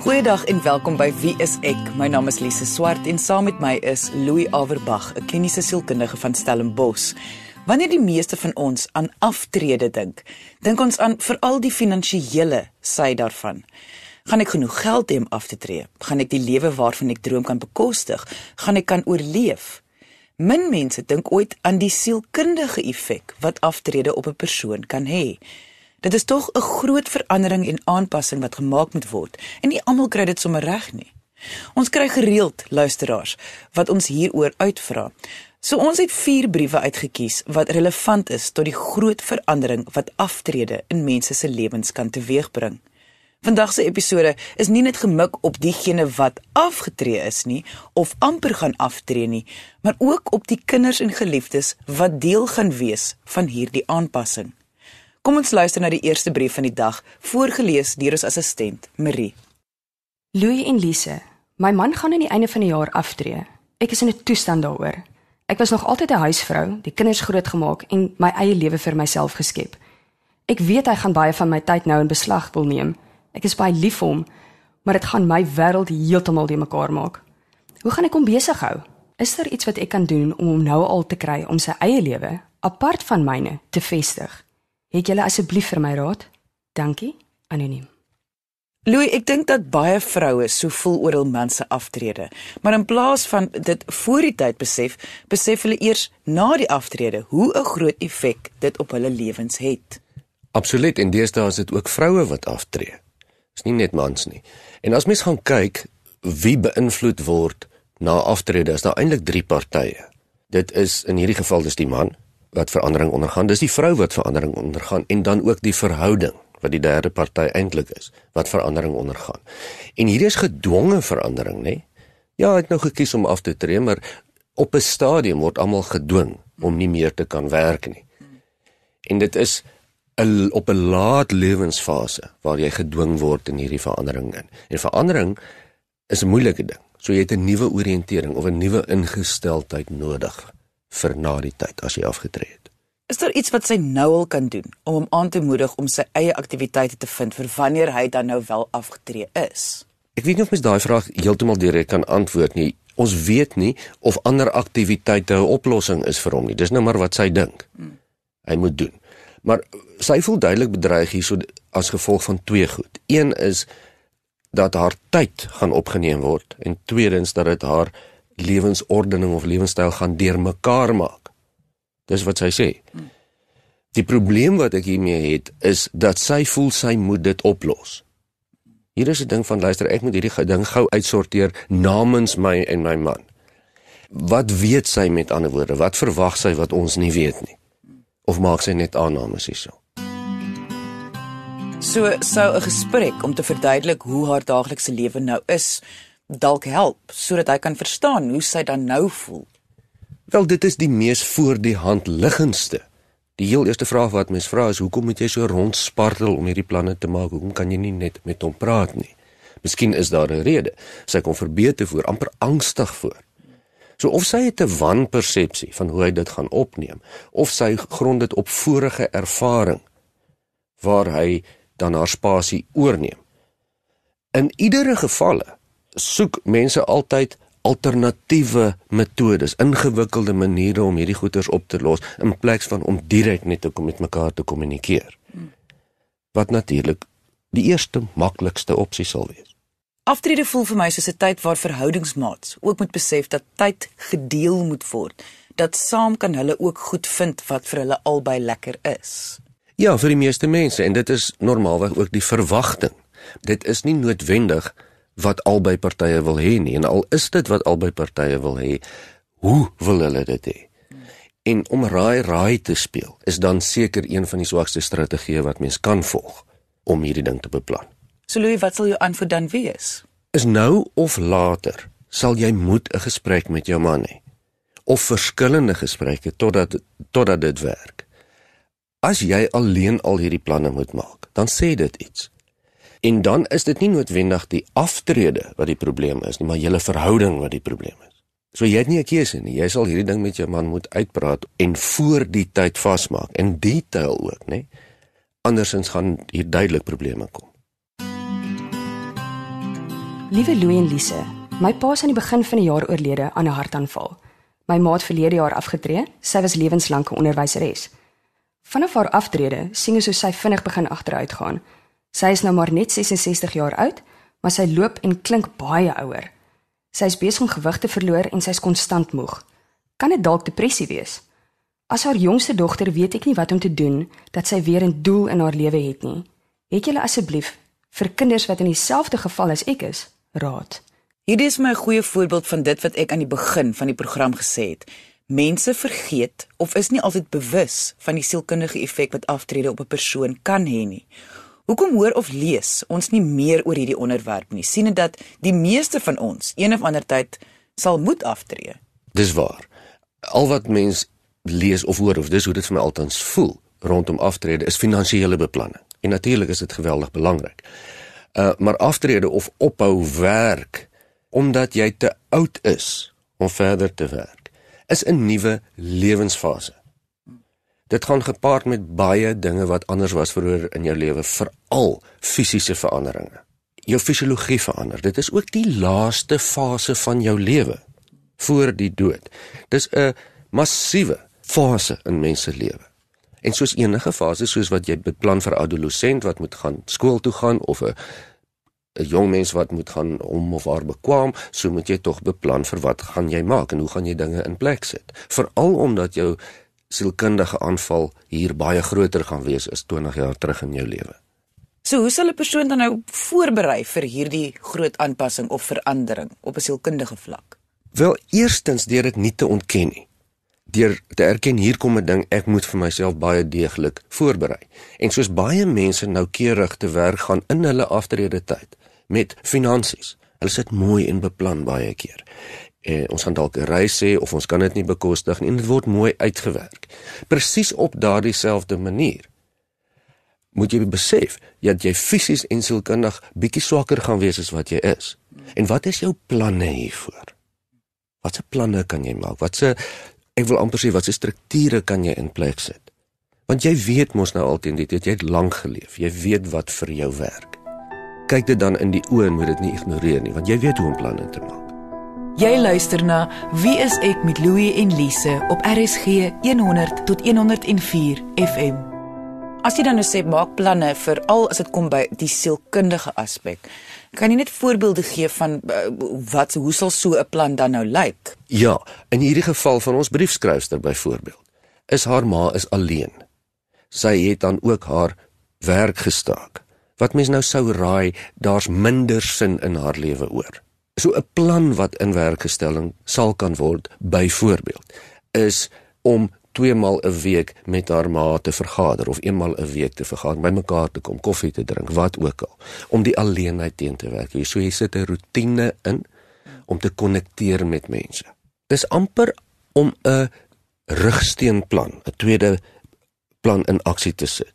Goeiedag en welkom by Wie is ek? My naam is Lise Swart en saam met my is Louis Averbag, 'n kliniese sielkundige van Stellenbosch. Wanneer die meeste van ons aan aftrede dink, dink ons aan veral die finansiële sy daarvan. Gaan ek genoeg geld hê om af te tree? Gaan ek die lewe waarvan ek droom kan bekostig? Gaan ek kan oorleef? Min mense dink ooit aan die sielkundige effek wat aftrede op 'n persoon kan hê. Dit is tog 'n groot verandering en aanpassing wat gemaak moet word en nie almal kry dit sommer reg nie. Ons kry gereeld luisteraars wat ons hieroor uitvra. So ons het 4 briewe uitgekies wat relevant is tot die groot verandering wat aftrede in mense se lewens kan teweegbring. Vandag se episode is nie net gemik op diegene wat afgetree is nie of amper gaan aftree nie, maar ook op die kinders en geliefdes wat deel gaan wees van hierdie aanpassing. Kom ons luister na die eerste brief van die dag, voorgeles deur ons assistent, Marie. Louis en Lise, my man gaan aan die einde van die jaar aftree. Ek is in 'n toestand daaroor. Ek was nog altyd 'n huisvrou, die kinders grootgemaak en my eie lewe vir myself geskep. Ek weet hy gaan baie van my tyd nou in beslag wil neem. Ek is baie lief vir hom, maar dit gaan my wêreld heeltemal de mekaar maak. Hoe gaan ek hom besig hou? Is daar iets wat ek kan doen om hom nou al te kry om sy eie lewe apart van myne te vestig? Het julle asseblief vir my raad? Dankie, anoniem. Louis, ek dink dat baie vroue so voel oor hul man se aftrede, maar in plaas van dit voor die tyd besef, besef hulle eers na die aftrede hoe 'n groot effek dit op hulle lewens het. Absoluut, en deesdae is dit ook vroue wat aftree. Dis nie net mans nie. En as mens gaan kyk wie beïnvloed word na aftrede, is daar eintlik drie partye. Dit is in hierdie geval dis die man, wat verandering ondergaan. Dis die vrou wat verandering ondergaan en dan ook die verhouding wat die derde party eintlik is wat verandering ondergaan. En hierdie is gedwonge verandering, nê? Ja, ek het nou gekies om af te tree, maar op 'n stadium word almal gedwing om nie meer te kan werk nie. En dit is 'n op 'n laat lewensfase waar jy gedwing word in hierdie verandering in. En verandering is 'n moeilike ding. So jy het 'n nuwe oriëntering of 'n nuwe ingesteldheid nodig vir na die tyd as jy afgetree het. Is daar iets wat sy nou al kan doen om hom aan te moedig om sy eie aktiwiteite te vind vir wanneer hy dan nou wel afgetree is? Ek weet nie of mens daai vraag heeltemal direk kan antwoord nie. Ons weet nie of ander aktiwiteite 'n oplossing is vir hom nie. Dis nou maar wat sy dink. Hmm. Hy moet doen. Maar sy voel duidelik bedreig hierso as gevolg van twee goed. Een is dat haar tyd gaan opgeneem word en tweedens dat dit haar lewensordening of lewenstyl gaan deurmekaar maak. Dis wat sy sê. Die probleem wat ek hiermee het is dat sy voel sy moet dit oplos. Hier is 'n ding van luister, ek moet hierdie ding gou uitsorteer namens my en my man. Wat weet sy met ander woorde? Wat verwag sy wat ons nie weet nie? Of maak sy net aannames hierso? So sou 'n gesprek om te verduidelik hoe haar daaglikse lewe nou is dalk help sodat hy kan verstaan hoe sy dan nou voel. Wel dit is die mees voor die hand liggendste. Die heel eerste vraag wat mens vra is hoekom moet jy so rondspartel om hierdie planne te maak? Hoekom kan jy nie net met hom praat nie? Miskien is daar 'n rede. Sy kom verbeter voor, amper angstig voor. So of sy het 'n wanpersepsie van hoe hy dit gaan opneem of sy grond dit op vorige ervaring waar hy dan haar spasie oorneem. In iedere gevalle soek mense altyd alternatiewe metodes, ingewikkelde maniere om hierdie goeters op te los in plaas van om direk net te kom met mekaar te kommunikeer. Wat natuurlik die eerste maklikste opsie sal wees. Aftrede voel vir my soos 'n tyd waar verhoudingsmaats ook moet besef dat tyd gedeel moet word, dat saam kan hulle ook goed vind wat vir hulle albei lekker is. Ja, vir die meeste mense en dit is normaalweg ook die verwagting. Dit is nie noodwendig wat albei partye wil hê nie en al is dit wat albei partye wil hê, hoe wil hulle dit hê? En om raai raai te speel is dan seker een van die swakste strategieë wat mens kan volg om hierdie ding te beplan. So Louis, wat sal jou antwoord dan wees? Is nou of later sal jy moet 'n gesprek met jou man hê of verskillende gesprekke totdat totdat dit werk. As jy alleen al hierdie planne moet maak, dan sê dit iets. En dan is dit nie noodwendig die aftrede wat die probleem is nie, maar julle verhouding wat die probleem is. So jy het nie 'n keuse nie. Jy sal hierdie ding met jou man moet uitpraat en voor die tyd vasmaak en detail ook, nê? Andersins gaan hier duidelik probleme kom. Liewe Louie en Lise, my pa is aan die begin van die jaar oorlede aan 'n hartaanval. My ma het verlede jaar afgetree. Sy was lewenslank 'n onderwyseres. Vanaf haar aftrede sien ons hoe sy vinnig begin agteruit gaan. Sy is nou maar net 66 jaar oud, maar sy loop en klink baie ouer. Sy is besig om gewig te verloor en sy is konstant moeg. Kan dit dalk depressie wees? As haar jongste dogter weet ek nie wat om te doen dat sy weer 'n doel in haar lewe het nie. Het julle asseblief vir kinders wat in dieselfde geval as ek is, raad? Hierdie is my goeie voorbeeld van dit wat ek aan die begin van die program gesê het. Mense vergeet of is nie altyd bewus van die sielkundige effek wat aftrede op 'n persoon kan hê nie. Hoekom hoor of lees ons nie meer oor hierdie onderwerp nie? sien dit dat die meeste van ons een of ander tyd sal moet aftree. Dis waar. Al wat mens lees of hoor of dis hoe dit vir my altans voel rondom aftrede is finansiële beplanning. En natuurlik is dit geweldig belangrik. Uh maar aftrede of ophou werk omdat jy te oud is om verder te werk is 'n nuwe lewensfase. Dit gaan gepaard met baie dinge wat anders was vroeër in jou lewe, veral fisiese veranderinge. Jou fisiologie verander. Dit is ook die laaste fase van jou lewe voor die dood. Dis 'n massiewe fase in mens se lewe. En soos enige fase, soos wat jy beplan vir 'n adolessent wat moet gaan skool toe gaan of 'n 'n jong mens wat moet gaan om of haar bekwam, so moet jy tog beplan vir wat gaan jy maak en hoe gaan jy dinge in plek sit. Veral omdat jou sielkundige aanval hier baie groter gaan wees as 20 jaar terug in jou lewe. So hoe sal 'n persoon dan nou voorberei vir hierdie groot aanpassing of verandering op 'n sielkundige vlak? Wel, eerstens deur dit nie te ontken nie deur te erken hier kom 'n ding ek moet vir myself baie deeglik voorberei. En soos baie mense nou keurig te werk gaan in hulle aftrede tyd met finansies. Hulle sit mooi en beplan baie keer. Eh, ons gaan dalk 'n reis hê of ons kan dit nie bekostig nie en dit word mooi uitgewerk. Presies op daardie selfde manier. Moet jy besef dat jy fisies en sielkundig bietjie swakker gaan wees as wat jy is. En wat is jou planne hiervoor? Watse planne kan jy maak? Watse ek wil amper sê wat se strukture kan jy in plek sit? Want jy weet mos nou altyd dit, jy het lank geleef. Jy weet wat vir jou werk. Kyk dit dan in die oë en moet dit nie ignoreer nie, want jy weet hoe om planne te maak. Jy luister na Wie is ek met Louie en Lise op RSG 100 tot 104 FM. As jy dan nou sê maak planne vir al as dit kom by die sielkundige aspek. Kan jy net voorbeelde gee van uh, wat hoe sal so 'n plan dan nou lyk? Ja, in hierdie geval van ons briefskrywer byvoorbeeld, is haar ma is alleen. Sy het dan ook haar werk gestaak. Wat mens nou sou raai, daar's minder sin in haar lewe oor. So 'n plan wat in werk gestel sal kan word byvoorbeeld is om twee maal 'n week met haar ma te vergader of eenmal 'n week te vergader, by mekaar te kom, koffie te drink, wat ook al, om die alleenheid teen te werk. Jy so jy sit 'n rotine in om te konnekteer met mense. Dis amper om 'n rugsteenplan, 'n tweede plan in aksie te sit.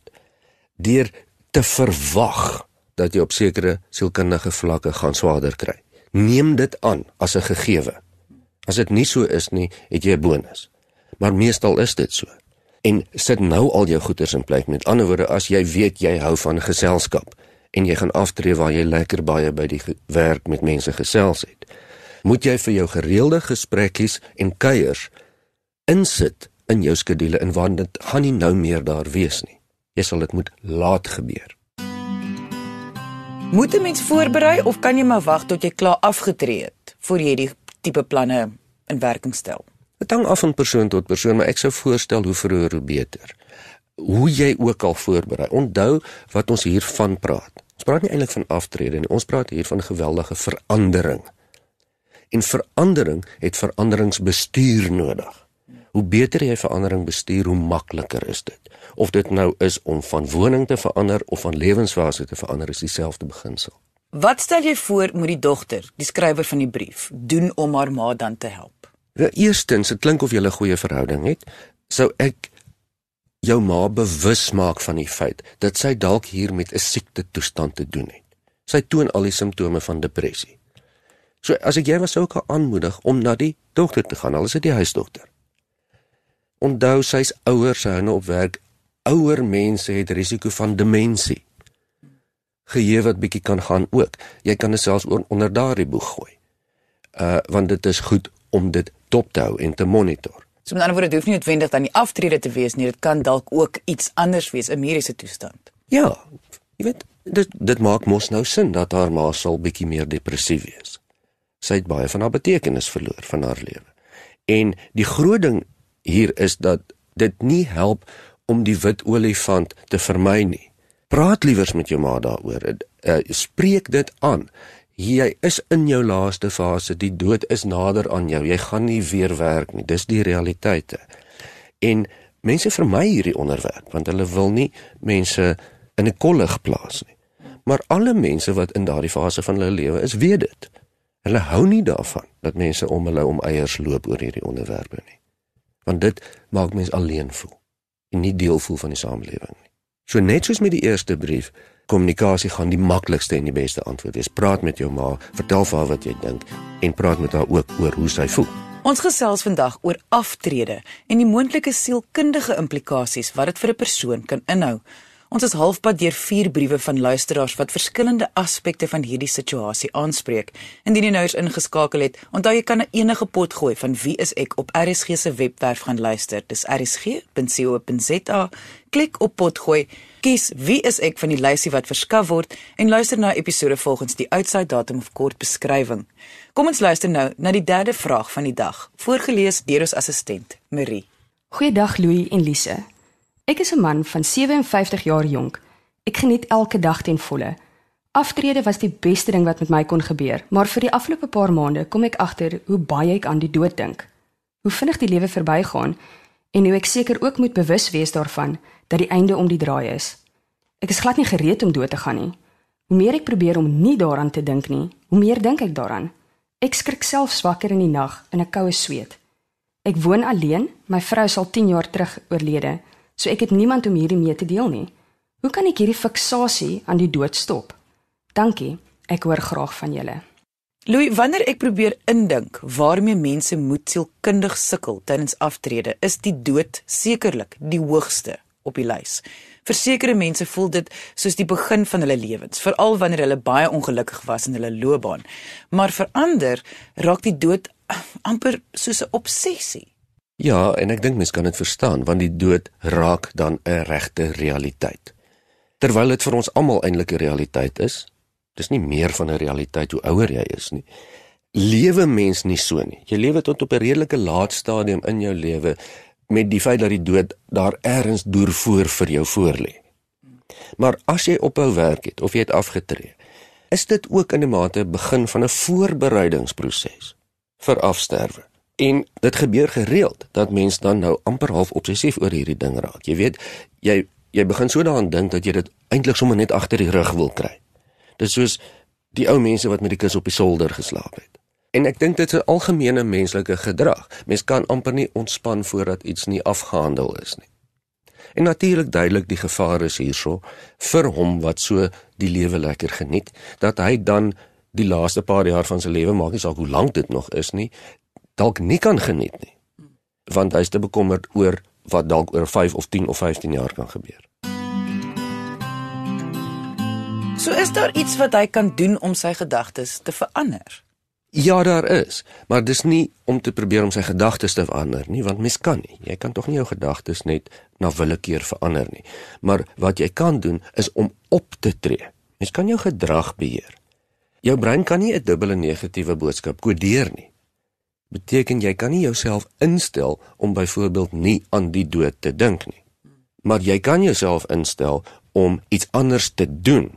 Deur te verwag dat jy op sekere sielkundige vlakke gaan swaarder kry. Neem dit aan as 'n gegewe. As dit nie so is nie, het jy 'n bonus maar meestal is dit so. En sit nou al jou goeders in plek. Met ander woorde, as jy weet jy hou van geselskap en jy gaan aftree waar jy lekker baie by die werk met mense gesels het, moet jy vir jou gereelde gesprekkies en kuiers insit in jou skedule en want dit gaan nie nou meer daar wees nie. Jy sal dit moet laat gebeur. Moet 'n mens voorberei of kan jy maar wag tot jy klaar afgetree het voor jy die tipe planne in werking stel? Dit hang af van persoon tot persoon, maar ek sou voorstel hoe vroeër hoe beter. Hoe jy ook al voorberei. Onthou wat ons hier van praat. Ons praat nie eintlik van aftrede nie. Ons praat hier van geweldige verandering. En verandering het veranderingsbestuur nodig. Hoe beter jy verandering bestuur, hoe makliker is dit. Of dit nou is om van woning te verander of van lewensfase te verander, is dieselfde beginsel. Wat stel jy voor moet die dogter, die skrywer van die brief, doen om haar ma dan te help? Wel eerstens, dit klink of jy 'n goeie verhouding het, sou ek jou ma bewus maak van die feit dat sy dalk hier met 'n siekte toestand te doen het. Sy toon al die simptome van depressie. So as ek jy was sou ek aanmoedig om na die dokter te gaan, al is dit die huisdokter. Onthou sy's ouer, sy hou nou op werk. Ouer mense het risiko van demensie. geheue wat bietjie kan gaan ook. Jy kan dit selfs onder daardie boeg gooi. Uh want dit is goed om dit dop te hou en te monitor. So met ander woorde, dit hoef nie noodwendig dan die aftrede te wees nie. Dit kan dalk ook iets anders wees, 'n mediese toestand. Ja, jy weet, dit dit maak mos nou sin dat haar ma sal bietjie meer depressief wees. Sy het baie van haar betekenis verloor van haar lewe. En die groot ding hier is dat dit nie help om die wit olifant te vermy nie. Praat liewers met jou ma daaroor. Uh, spreek dit aan. Jy is in jou laaste fase. Die dood is nader aan jou. Jy gaan nie weer werk nie. Dis die realiteite. En mense vermy hierdie onderwerp want hulle wil nie mense in 'n kollig plaas nie. Maar alle mense wat in daardie fase van hulle lewe is, weet dit. Hulle hou nie daarvan dat mense om hulle om eiers loop oor hierdie onderwerpe nie. Want dit maak mense alleen voel en nie deel voel van die samelewing nie. So net soos met die eerste brief, kommunikasie gaan die maklikste en die beste antwoord wees. Praat met jou ma, vertel vir haar wat jy dink en praat met haar ook oor hoe sy voel. Ons gesels vandag oor aftrede en die moontlike sielkundige implikasies wat dit vir 'n persoon kan inhou. Ons is halfpad deur vier briewe van luisteraars wat verskillende aspekte van hierdie situasie aanspreek. Indien jy nou eens ingeskakel het, onthou jy kan enige pot gooi van wie is ek op RSG se webwerf gaan luister. Dis rsg.co.za. Klik op pot gooi, kies wie is ek van die lysie wat verskaf word en luister na episode volgens die uitsaai datum of kort beskrywing. Kom ons luister nou na die derde vraag van die dag, voorgeles deur ons assistent Marie. Goeiedag Louis en Lise. Ek is 'n man van 57 jaar jonk. Ek geniet elke dag ten volle. Aftrede was die beste ding wat met my kon gebeur, maar vir die afgelope paar maande kom ek agter hoe baie ek aan die dood dink. Hoe vinnig die lewe verbygaan en hoe ek seker ook moet bewus wees daarvan dat die einde om die draai is. Ek is glad nie gereed om dood te gaan nie. Hoe meer ek probeer om nie daaraan te dink nie, hoe meer dink ek daaraan. Ek skrik self swakker in die nag in 'n koue sweet. Ek woon alleen, my vrou is al 10 jaar terug oorlede. So ek het niemand om hierdie mee te deel nie. Hoe kan ek hierdie fiksasie aan die dood stop? Dankie. Ek hoor graag van julle. Louis, wanneer ek probeer indink waarmee mense moet sielkundig sukkel tydens aftrede, is die dood sekerlik die hoogste op die lys. Versekerde mense voel dit soos die begin van hulle lewens, veral wanneer hulle baie ongelukkig was in hulle loopbaan. Maar vir ander raak die dood amper soos 'n obsessie. Ja, en ek dink mense kan dit verstaan want die dood raak dan 'n regte realiteit. Terwyl dit vir ons almal eintlik 'n realiteit is, dis nie meer van 'n realiteit hoe ouer jy is nie. Lewe mens nie so nie. Jy lewe tot op 'n redelike laat stadium in jou lewe met die feit dat die dood daar ergens deur voor vir jou voorlê. Maar as jy ophou werk het of jy het afgetree, is dit ook in 'n mate begin van 'n voorbereidingsproses vir afsterwe. En dit gebeur gereeld dat mense dan nou amper half obsessief oor hierdie ding raak. Jy weet, jy jy begin so daaraan dink dat jy dit eintlik sommer net agter die rug wil kry. Dit is soos die ou mense wat met die kus op die solder geslaap het. En ek dink dit is 'n algemene menslike gedrag. Mens kan amper nie ontspan voordat iets nie afgehandel is nie. En natuurlik duidelik die gevaar is hierso vir hom wat so die lewe lekker geniet dat hy dan die laaste paar jaar van sy lewe maak nie saak hoe lank dit nog is nie dalk nie kan geniet nie. Want hy's te bekommerd oor wat dalk oor 5 of 10 of 15 jaar kan gebeur. So is daar iets wat hy kan doen om sy gedagtes te verander? Ja, daar is, maar dis nie om te probeer om sy gedagtes te verander nie, want mens kan nie. Jy kan tog nie jou gedagtes net na willekeur verander nie. Maar wat jy kan doen is om op te tree. Mens kan jou gedrag beheer. Jou brein kan nie 'n dubbele negatiewe boodskap kodeer nie beteken jy kan nie jouself instel om byvoorbeeld nie aan die dood te dink nie. Maar jy kan jouself instel om iets anders te doen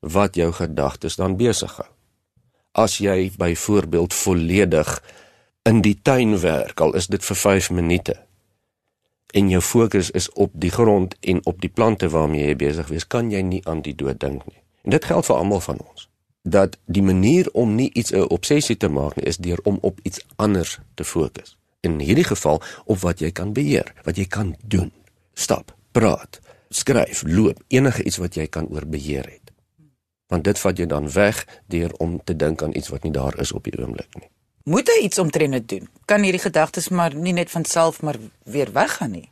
wat jou gedagtes dan besig hou. As jy byvoorbeeld volledig in die tuin werk, al is dit vir 5 minute, en jou fokus is op die grond en op die plante waarmee jy besig is, kan jy nie aan die dood dink nie. En dit geld vir almal van ons dat die manier om nie iets 'n obsessie te maak nie is deur om op iets anders te fokus. In hierdie geval op wat jy kan beheer, wat jy kan doen. Stap, praat, skryf, loop, enige iets wat jy kan oorbeheer het. Want dit vat jou dan weg deur om te dink aan iets wat nie daar is op die oomblik nie. Moet hy iets omtrent dit doen? Kan hierdie gedagtes maar nie net van self maar weer weggaan nie?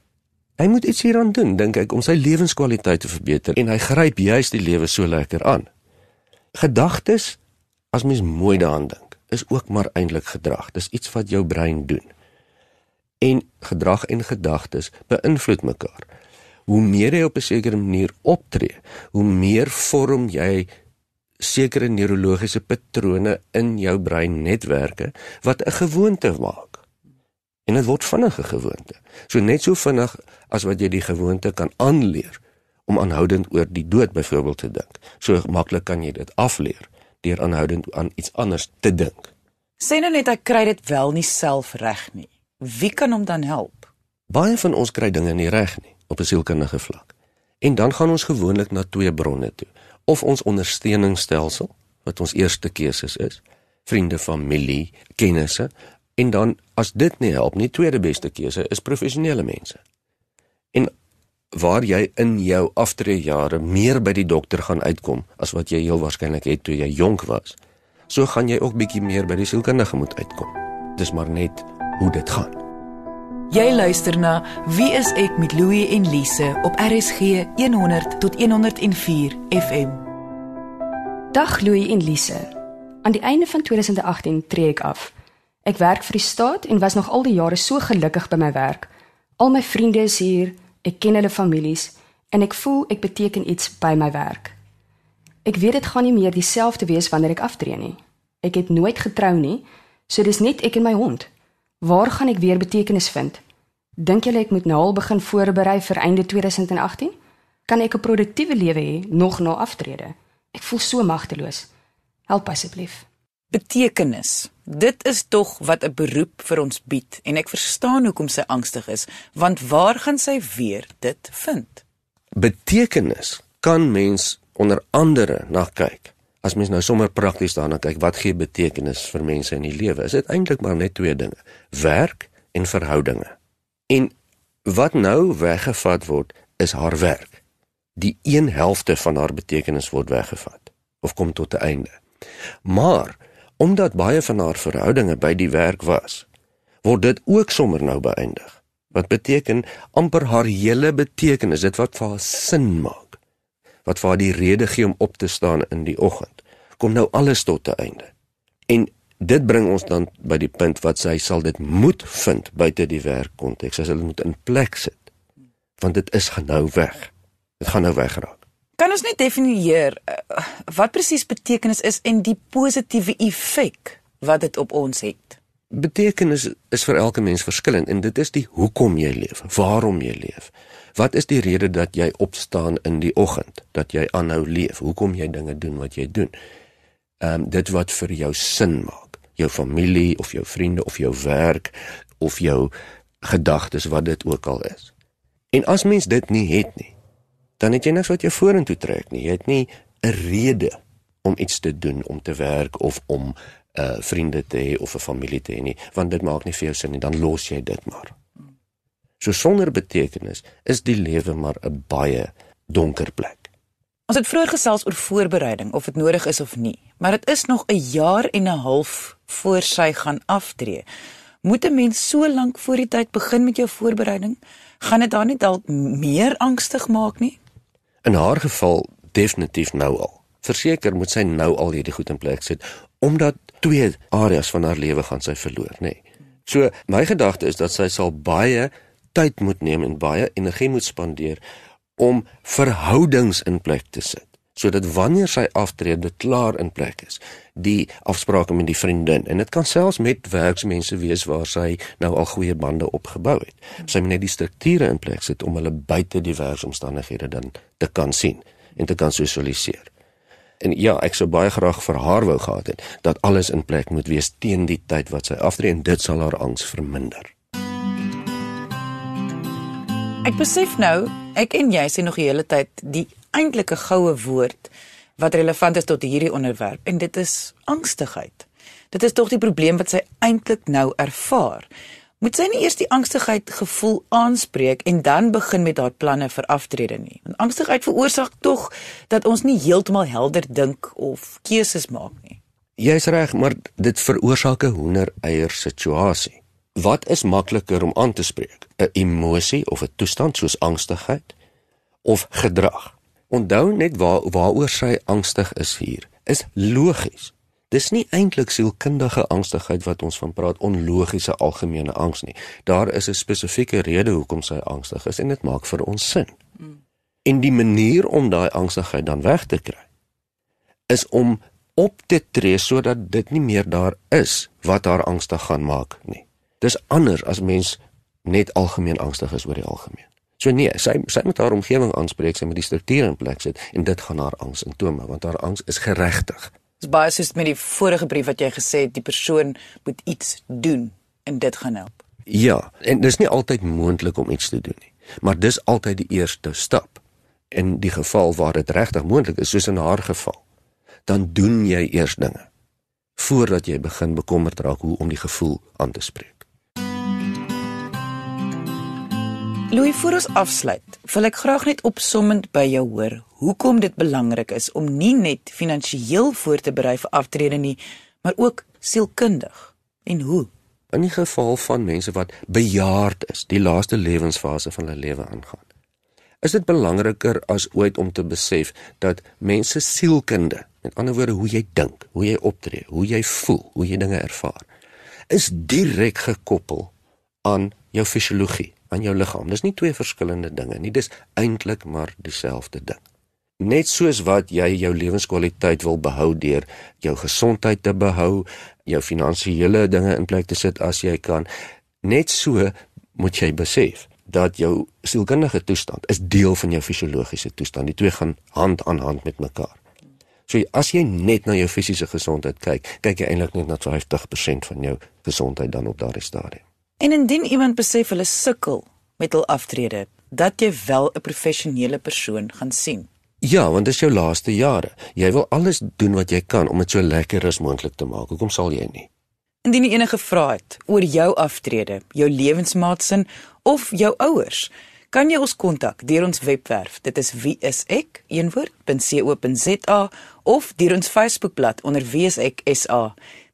Hy moet iets hieraan doen, dink ek, om sy lewenskwaliteit te verbeter en hy gryp juist die lewe so lekker aan Gedagtes, as mens mooi daaraan dink, is ook maar eintlik gedrag. Dis iets wat jou brein doen. En gedrag en gedagtes beïnvloed mekaar. Hoe meer jy op 'n sekere manier optree, hoe meer vorm jy sekere neurologiese patrone in jou brein-netwerke wat 'n gewoonte maak. En dit word vinnige gewoonte. So net so vinnig as wat jy die gewoonte kan aanleer om aanhoudend oor die dood byvoorbeeld te dink. So maklik kan jy dit afleer deur aanhoudend aan iets anders te dink. Sê nou net hy kry dit wel nie self reg nie. Wie kan hom dan help? Baie van ons kry dinge nie reg nie op 'n sielkundige vlak. En dan gaan ons gewoonlik na twee bronne toe of ons ondersteuningsstelsel wat ons eerste keuses is, vriende, familie, kennisse en dan as dit nie help nie, tweede beste keuse is professionele mense. En waar jy in jou aftreejare meer by die dokter gaan uitkom as wat jy heel waarskynlik het toe jy jonk was, so gaan jy ook bietjie meer by die sielkundige moet uitkom. Dis maar net hoe dit gaan. Jy luister na Wie is ek met Louie en Lise op RSG 100 tot 104 FM. Dag Louie en Lise. Aan die einde van 2018 tree ek af. Ek werk vir die staat en was nog al die jare so gelukkig by my werk. Al my vriende is hier, ek ken hulle families en ek voel ek beteken iets by my werk. Ek weet dit gaan nie meer dieselfde wees wanneer ek aftree nie. Ek het nooit getrou nie, so dis net ek en my hond. Waar gaan ek weer betekenis vind? Dink julle ek moet nou al begin voorberei vir einde 2018? Kan ek 'n produktiewe lewe hê nog na aftrede? Ek voel so magteloos. Help asseblief. Betekenis. Dit is tog wat 'n beroep vir ons bied en ek verstaan hoekom sy angstig is, want waar gaan sy weer dit vind? Betekenis kan mens onder andere na kyk as mens nou sommer prakties daarna kyk, wat gee betekenis vir mense in die lewe? Is dit eintlik maar net twee dinge: werk en verhoudinge. En wat nou weggevat word, is haar werk. Die een helfte van haar betekenis word weggevat of kom tot 'n einde. Maar omdat baie van haar verhoudinge by die werk was, word dit ook sommer nou beëindig. Wat beteken amper haar hele betekenis, dit wat vir haar sin maak wat vir haar die rede gee om op te staan in die oggend. Kom nou alles tot 'n einde. En dit bring ons dan by die punt wat sy sal dit moet vind buite die werkkonteks. Sal dit moet in plek sit. Want dit is genou weg. Dit gaan nou wegraak. Kan ons net definieer uh, wat presies betekenis is en die positiewe effek wat dit op ons het? Betekenis is vir elke mens verskillend en dit is die hoekom jy leef, waarom jy leef. Wat is die rede dat jy opstaan in die oggend, dat jy aanhou leef? Hoekom jy dinge doen wat jy doen? Ehm um, dit wat vir jou sin maak. Jou familie of jou vriende of jou werk of jou gedagtes wat dit ook al is. En as mens dit nie het nie, dan het jy niks wat jou vorentoe trek nie. Jy het nie 'n rede om iets te doen, om te werk of om uh vriende te hê of 'n familie te hê nie, want dit maak nie vir jou sin nie, dan los jy dit maar. So sonder betekenis is die lewe maar 'n baie donker plek. Ons het vroeër gesels oor voorbereiding of dit nodig is of nie, maar dit is nog 'n jaar en 'n half voor sy gaan aftree. Moet 'n mens so lank voor die tyd begin met jou voorbereiding? Gaan dit dan nie dalk meer angstig maak nie? In haar geval definitief nou al. Verseker moet sy nou al hierdie goed in plek sit omdat twee areas van haar lewe gaan sy verloor, nê. Nee. So my gedagte is dat sy sal baie tyd moet neem en baie energie moet spandeer om verhoudings in plek te sit sodat wanneer sy aftrede dit klaar in plek is die afsprake met die vriendin en dit kan selfs met werksmense wees waar sy nou al goeie bande opgebou het sy moet net die strukture in plek sit om hulle buite die werksomstandighede dan te kan sien en te kan sosialiseer en ja ek sou baie graag vir haar wou gehad het dat alles in plek moet wees teen die tyd wat sy aftree en dit sal haar angs verminder. Ek besef nou, ek en jy sê nog die hele tyd die eintlike goue woord wat relevant is tot hierdie onderwerp en dit is angstigheid. Dit is tog die probleem wat sy eintlik nou ervaar. Moet sy nie eers die angstigheid gevoel aanspreek en dan begin met haar planne vir aftrede nie. Want angstigheid veroorsaak tog dat ons nie heeltemal helder dink of keuses maak nie. Jy's reg, maar dit veroorsaak 'n hoender-eier situasie. Wat is makliker om aan te spreek? 'n Emosie of 'n toestand soos angstigheid of gedrag? Onthou net waar waaroor sy angstig is hier, is logies. Dis nie eintlik sielkundige angstigheid wat ons van praat, onlogiese algemene angs nie. Daar is 'n spesifieke rede hoekom sy angstig is en dit maak vir ons sin. Mm. En die manier om daai angstigheid dan weg te kry is om op te tree sodat dit nie meer daar is wat haar angstig gaan maak nie. Dis anders as mens net algemeen angstig is oor die algemeen. So nee, sy sy moet haar omgewing aanspreek, sy moet die struktuur in plek sit en dit gaan haar angs simptome want haar angs is geregtig. Dis baie soos met die vorige brief wat jy gesê het die persoon moet iets doen en dit gaan help. Ja, en dis nie altyd moontlik om iets te doen nie, maar dis altyd die eerste stap. In die geval waar dit regtig moontlik is, soos in haar geval, dan doen jy eers dinge voordat jy begin bekommerd raak hoe om die gevoel aan te spreek. Louis, voor ons afsluit, wil ek graag net opsommend by jou hoor hoekom dit belangrik is om nie net finansiëel voor te berei vir aftrede nie, maar ook sielkundig. En hoe? In die geval van mense wat bejaard is, die laaste lewensfase van hulle lewe aangaan, is dit belangriker as ooit om te besef dat mense sielkunde, met ander woorde hoe jy dink, hoe jy optree, hoe jy voel, hoe jy dinge ervaar, is direk gekoppel aan jou fisiologie aan jou liggaam. Dis nie twee verskillende dinge nie, dis eintlik maar dieselfde ding. Net soos wat jy jou lewenskwaliteit wil behou deur jou gesondheid te behou, jou finansiële dinge in plek te sit as jy kan, net so moet jy besef dat jou sielkundige toestand is deel van jou fisiologiese toestand. Die twee gaan hand aan hand met mekaar. So as jy net na jou fisiese gesondheid kyk, kyk jy eintlik net na 50% van jou gesondheid dan op daardie stadium. En indien iemand besef hulle sukkel met hul aftrede, dat jy wel 'n professionele persoon gaan sien. Ja, want dit is jou laaste jare. Jy wil alles doen wat jy kan om dit so lekker as moontlik te maak. Hoekom sal jy nie? Indien jy enige vrae het oor jou aftrede, jou lewensmaatsin of jou ouers, kan jy ons kontak deur ons webwerf. Dit is wieisek.co.za of deur ons Facebookblad onder wieisek.sa.